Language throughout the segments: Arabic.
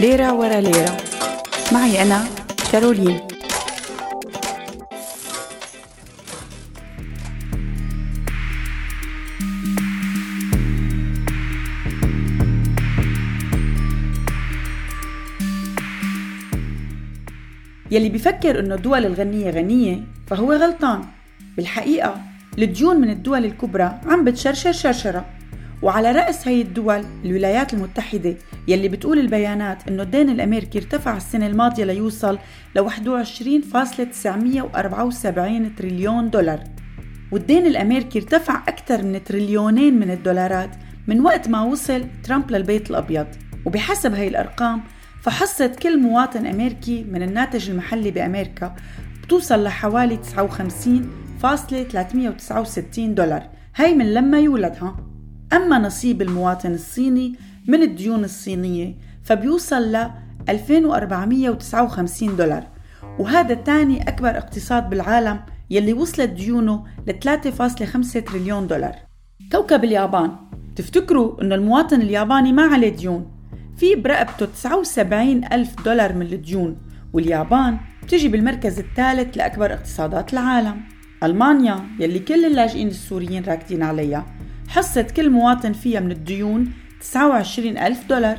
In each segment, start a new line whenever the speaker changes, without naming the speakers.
ليرة ورا ليرة. معي أنا كارولين. يلي بيفكر إنه الدول الغنية غنية فهو غلطان. بالحقيقة الديون من الدول الكبرى عم بتشرشر شرشرة. وعلى رأس هي الدول الولايات المتحدة يلي بتقول البيانات إنه الدين الأمريكي ارتفع السنة الماضية ليوصل ل 21.974 تريليون دولار. والدين الأمريكي ارتفع أكثر من تريليونين من الدولارات من وقت ما وصل ترامب للبيت الأبيض. وبحسب هي الأرقام فحصة كل مواطن أمريكي من الناتج المحلي بأمريكا بتوصل لحوالي 59.369 دولار. هي من لما يولد ها؟ أما نصيب المواطن الصيني من الديون الصينية فبيوصل ل 2459 دولار. وهذا تاني أكبر اقتصاد بالعالم يلي وصلت ديونه ل 3.5 تريليون دولار. كوكب اليابان. تفتكروا أنه المواطن الياباني ما عليه ديون. في برقبته 79 ألف دولار من الديون. واليابان بتجي بالمركز الثالث لأكبر اقتصادات العالم. ألمانيا يلي كل اللاجئين السوريين راكدين عليها حصة كل مواطن فيها من الديون 29 ألف دولار.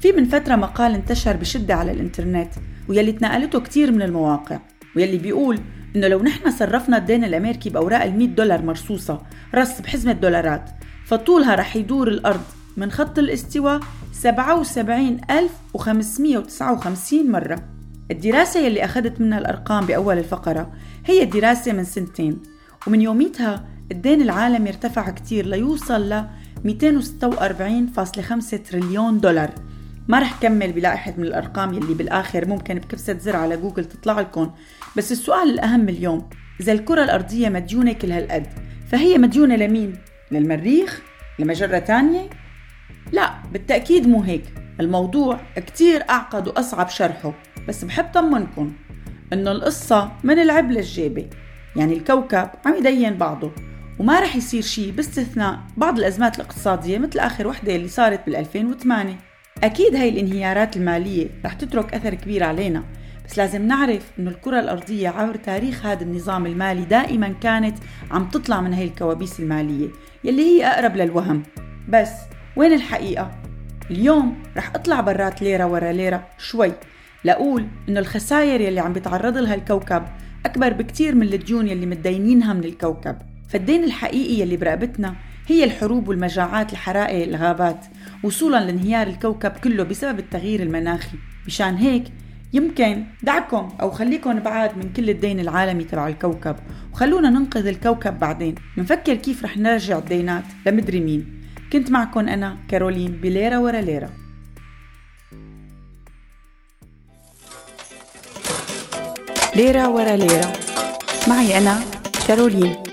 في من فترة مقال انتشر بشدة على الإنترنت ويلي تنقلته كتير من المواقع ويلي بيقول إنه لو نحن صرفنا الدين الأمريكي بأوراق ال 100 دولار مرصوصة رص بحزمة دولارات فطولها رح يدور الأرض من خط الاستواء 77559 مرة. الدراسة يلي أخذت منها الأرقام بأول الفقرة هي دراسة من سنتين ومن يوميتها الدين العالمي ارتفع كتير ليوصل ل 246.5 تريليون دولار ما رح كمل بلائحة من الأرقام يلي بالآخر ممكن بكبسة زر على جوجل تطلع لكم بس السؤال الأهم اليوم إذا الكرة الأرضية مديونة كل هالقد فهي مديونة لمين؟ للمريخ؟ لمجرة تانية؟ لا بالتأكيد مو هيك الموضوع كتير أعقد وأصعب شرحه بس بحب طمنكم إنه القصة من العب للجيبة يعني الكوكب عم يدين بعضه وما رح يصير شيء باستثناء بعض الأزمات الاقتصادية مثل آخر وحدة اللي صارت بال 2008 أكيد هاي الانهيارات المالية رح تترك أثر كبير علينا بس لازم نعرف إنه الكرة الأرضية عبر تاريخ هذا النظام المالي دائما كانت عم تطلع من هاي الكوابيس المالية يلي هي أقرب للوهم. بس وين الحقيقة؟ اليوم رح أطلع برات ليرة ورا ليرة شوي لأقول إنه الخسائر يلي عم بيتعرض لها الكوكب أكبر بكتير من الديون يلي متدينينها من الكوكب. فالدين الحقيقي يلي برقبتنا هي الحروب والمجاعات الحرائق الغابات وصولا لانهيار الكوكب كله بسبب التغيير المناخي. مشان هيك يمكن دعكم أو خليكم بعاد من كل الدين العالمي تبع الكوكب وخلونا ننقذ الكوكب بعدين. منفكر كيف رح نرجع الدينات لمدري مين. كنت معكم أنا كارولين بليرة ورا ليرة. ليرة ورا ليرة. معي أنا كارولين.